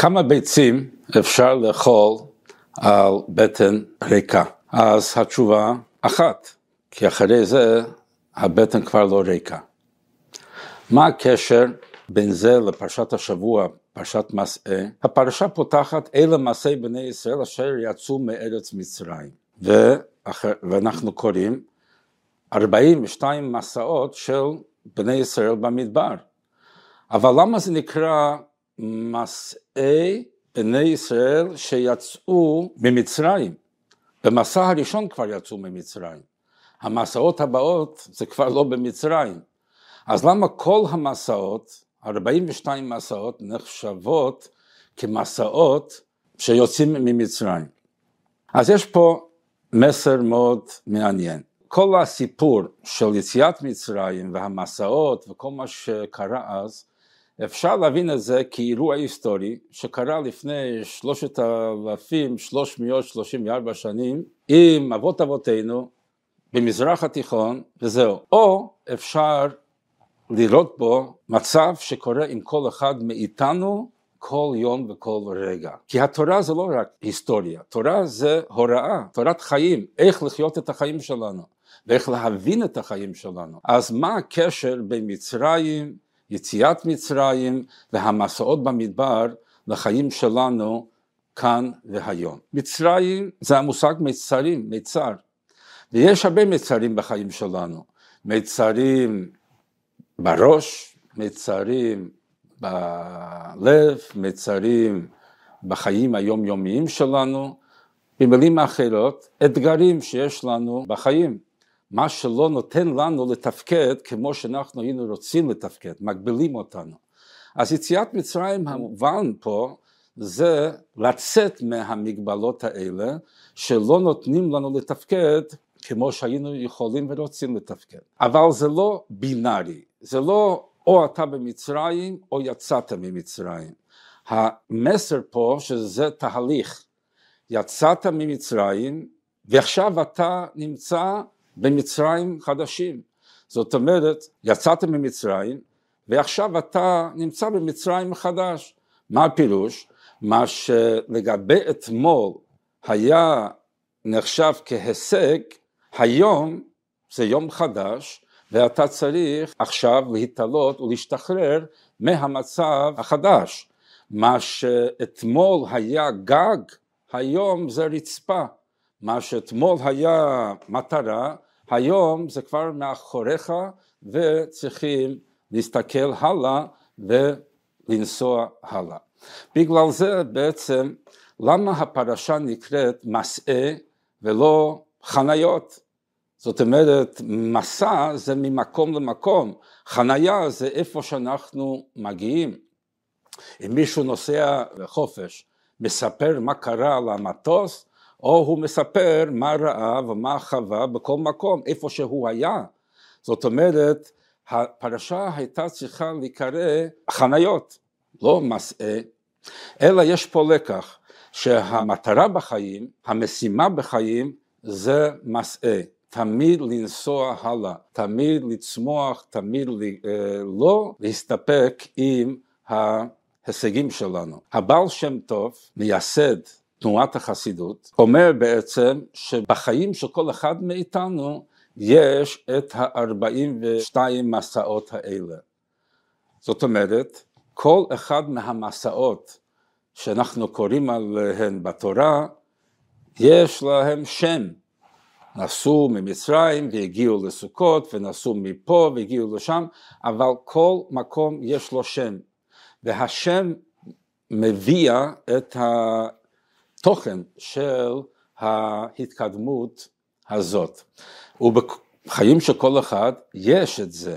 כמה ביצים אפשר לאכול על בטן ריקה? אז התשובה אחת, כי אחרי זה הבטן כבר לא ריקה. מה הקשר בין זה לפרשת השבוע, פרשת מסעה? הפרשה פותחת אלה מעשי בני ישראל אשר יצאו מארץ מצרים. ואחר, ואנחנו קוראים 42 מסעות של בני ישראל במדבר. אבל למה זה נקרא מסעי בני ישראל שיצאו ממצרים? במסע הראשון כבר יצאו ממצרים. המסעות הבאות זה כבר לא במצרים. אז למה כל המסעות, 42 מסעות, נחשבות כמסעות שיוצאים ממצרים? אז יש פה מסר מאוד מעניין. כל הסיפור של יציאת מצרים והמסעות וכל מה שקרה אז, אפשר להבין את זה כאירוע היסטורי שקרה לפני שלושת אלפים שלוש מאות שלושים וארבע שנים עם אבות אבותינו במזרח התיכון וזהו. או אפשר לראות בו מצב שקורה עם כל אחד מאיתנו כל יום וכל רגע. כי התורה זה לא רק היסטוריה, תורה זה הוראה, תורת חיים, איך לחיות את החיים שלנו ואיך להבין את החיים שלנו. אז מה הקשר בין מצרים, יציאת מצרים והמסעות במדבר לחיים שלנו כאן והיום? מצרים זה המושג מצרים, מצר, ויש הרבה מצרים בחיים שלנו, מצרים בראש, מצרים בלב, מצרים בחיים היומיומיים שלנו, במילים אחרות, אתגרים שיש לנו בחיים, מה שלא נותן לנו לתפקד כמו שאנחנו היינו רוצים לתפקד, מגבילים אותנו. אז יציאת מצרים המובן פה זה לצאת מהמגבלות האלה שלא נותנים לנו לתפקד כמו שהיינו יכולים ורוצים לתפקד. אבל זה לא בינארי, זה לא או אתה במצרים או יצאת ממצרים. המסר פה שזה תהליך, יצאת ממצרים ועכשיו אתה נמצא במצרים חדשים. זאת אומרת, יצאת ממצרים ועכשיו אתה נמצא במצרים חדש. מה הפירוש? מה שלגבי אתמול היה נחשב כהישג, היום זה יום חדש ואתה צריך עכשיו להתעלות ולהשתחרר מהמצב החדש. מה שאתמול היה גג, היום זה רצפה. מה שאתמול היה מטרה, היום זה כבר מאחוריך וצריכים להסתכל הלאה ולנסוע הלאה. בגלל זה בעצם למה הפרשה נקראת מסעה ולא חניות? זאת אומרת, מסע זה ממקום למקום, חנייה זה איפה שאנחנו מגיעים. אם מישהו נוסע לחופש, מספר מה קרה על המטוס, או הוא מספר מה ראה ומה חווה בכל מקום, איפה שהוא היה. זאת אומרת, הפרשה הייתה צריכה להיקרא חניות, לא מסעה, אלא יש פה לקח, שהמטרה בחיים, המשימה בחיים, זה מסעה. תמיד לנסוע הלאה, תמיד לצמוח, תמיד אה, לא להסתפק עם ההישגים שלנו. הבעל שם טוב, מייסד תנועת החסידות, אומר בעצם שבחיים של כל אחד מאיתנו יש את ה-42 מסעות האלה. זאת אומרת, כל אחד מהמסעות שאנחנו קוראים עליהן בתורה, יש להם שם. נסעו ממצרים והגיעו לסוכות ונסעו מפה והגיעו לשם, אבל כל מקום יש לו שם, והשם מביע את התוכן של ההתקדמות הזאת. ובחיים של כל אחד יש את זה.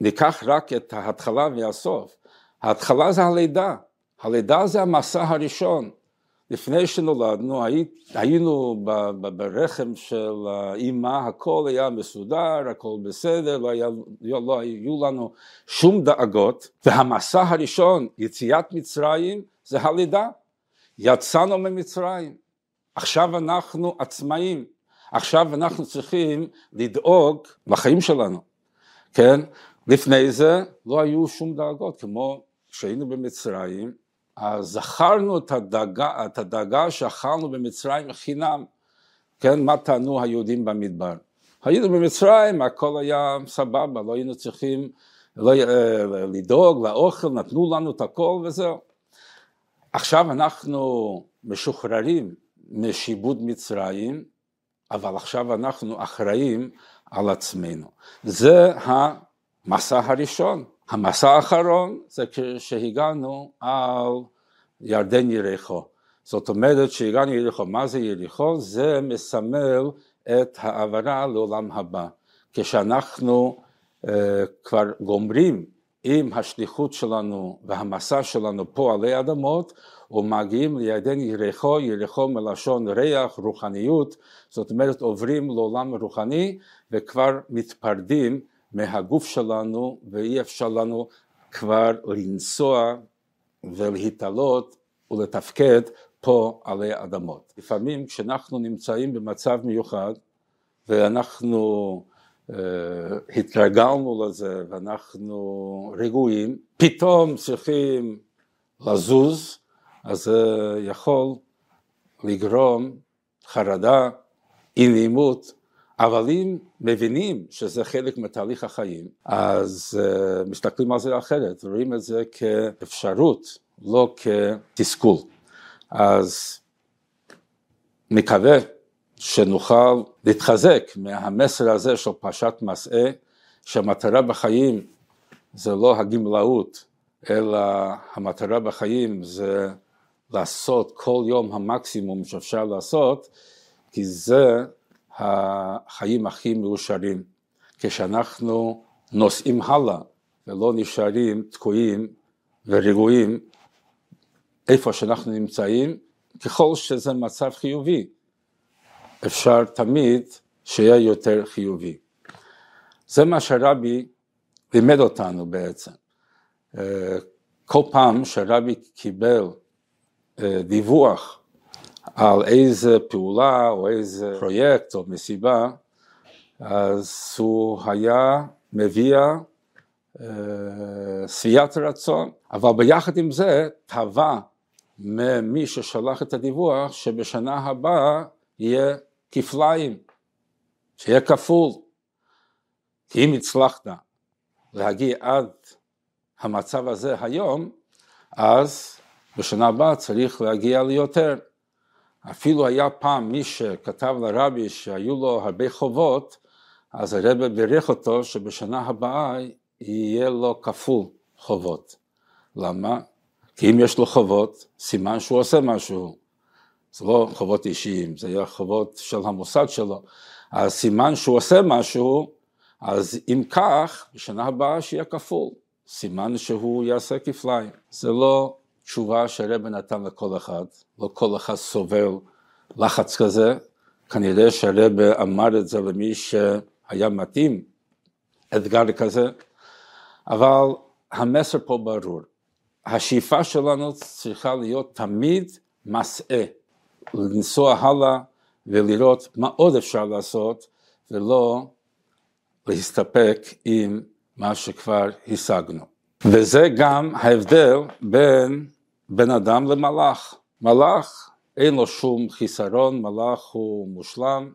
ניקח רק את ההתחלה והסוף. ההתחלה זה הלידה, הלידה זה המסע הראשון. לפני שנולדנו היינו ברחם של האימא, הכל היה מסודר, הכל בסדר, לא, היה, לא היו לנו שום דאגות, והמסע הראשון, יציאת מצרים, זה הלידה. יצאנו ממצרים, עכשיו אנחנו עצמאים, עכשיו אנחנו צריכים לדאוג לחיים שלנו, כן? לפני זה לא היו שום דאגות, כמו כשהיינו במצרים, אז זכרנו את הדאגה, את הדאגה שאכלנו במצרים חינם, כן, מה טענו היהודים במדבר? היינו במצרים, הכל היה סבבה, לא היינו צריכים לא, אה, לדאוג לאוכל, נתנו לנו את הכל וזהו. עכשיו אנחנו משוחררים משיבוד מצרים, אבל עכשיו אנחנו אחראים על עצמנו. זה המסע הראשון. המסע האחרון זה כשהגענו על ירדן יריחו. זאת אומרת שהגענו יריחו, מה זה יריחו? זה מסמל את העברה לעולם הבא. כשאנחנו uh, כבר גומרים עם השליחות שלנו והמסע שלנו פה עלי אדמות ומגיעים לירדן יריחו, יריחו מלשון ריח, רוחניות, זאת אומרת עוברים לעולם רוחני וכבר מתפרדים מהגוף שלנו ואי אפשר לנו כבר לנסוע ולהתעלות ולתפקד פה עלי אדמות. לפעמים כשאנחנו נמצאים במצב מיוחד ואנחנו התרגלנו לזה ואנחנו רגועים, פתאום צריכים לזוז, אז זה יכול לגרום חרדה, אי נעימות, אבל אם מבינים שזה חלק מתהליך החיים, אז uh, מסתכלים על זה אחרת, רואים את זה כאפשרות, לא כתסכול. אז מקווה שנוכל להתחזק מהמסר הזה של פרשת מסעה, שהמטרה בחיים זה לא הגמלאות, אלא המטרה בחיים זה לעשות כל יום המקסימום שאפשר לעשות, כי זה החיים הכי מאושרים, כשאנחנו נוסעים הלאה ולא נשארים תקועים ורגועים איפה שאנחנו נמצאים, ככל שזה מצב חיובי, אפשר תמיד שיהיה יותר חיובי. זה מה שרבי לימד אותנו בעצם. אה, כל פעם שרבי קיבל אה, דיווח על איזה פעולה או איזה פרויקט או מסיבה, אז הוא היה מביע אה, שביעת רצון, אבל ביחד עם זה תבע ממי ששלח את הדיווח שבשנה הבאה יהיה כפליים, שיהיה כפול. כי אם הצלחת להגיע עד המצב הזה היום, אז בשנה הבאה צריך להגיע ליותר. אפילו היה פעם מי שכתב לרבי שהיו לו הרבה חובות, אז הרבי בירך אותו שבשנה הבאה יהיה לו כפול חובות. למה? כי אם יש לו חובות, סימן שהוא עושה משהו. זה לא חובות אישיים, זה יהיה חובות של המוסד שלו. אז סימן שהוא עושה משהו, אז אם כך, בשנה הבאה שיהיה כפול. סימן שהוא יעשה כפליים. זה לא תשובה שהרבא נתן לכל אחד, לא כל אחד סובל לחץ כזה, כנראה שהרבא אמר את זה למי שהיה מתאים אתגר כזה, אבל המסר פה ברור. השאיפה שלנו צריכה להיות תמיד מסעה, לנסוע הלאה ולראות מה עוד אפשר לעשות, ולא להסתפק עם מה שכבר השגנו. וזה גם ההבדל בין בן אדם למלאך. מלאך אין לו שום חיסרון, מלאך הוא מושלם,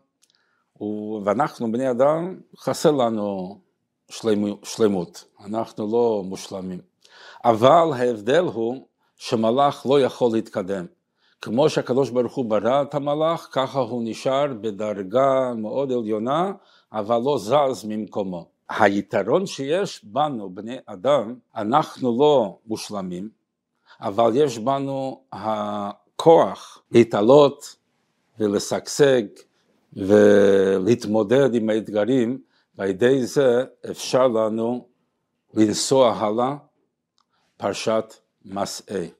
ואנחנו בני אדם חסר לנו שלמות, אנחנו לא מושלמים. אבל ההבדל הוא שמלאך לא יכול להתקדם. כמו שהקדוש ברוך הוא ברא את המלאך, ככה הוא נשאר בדרגה מאוד עליונה, אבל לא זז ממקומו. היתרון שיש בנו, בני אדם, אנחנו לא מושלמים, אבל יש בנו הכוח להתעלות ולשגשג ולהתמודד עם האתגרים, ועל ידי זה אפשר לנו לנסוע הלאה פרשת מסעה.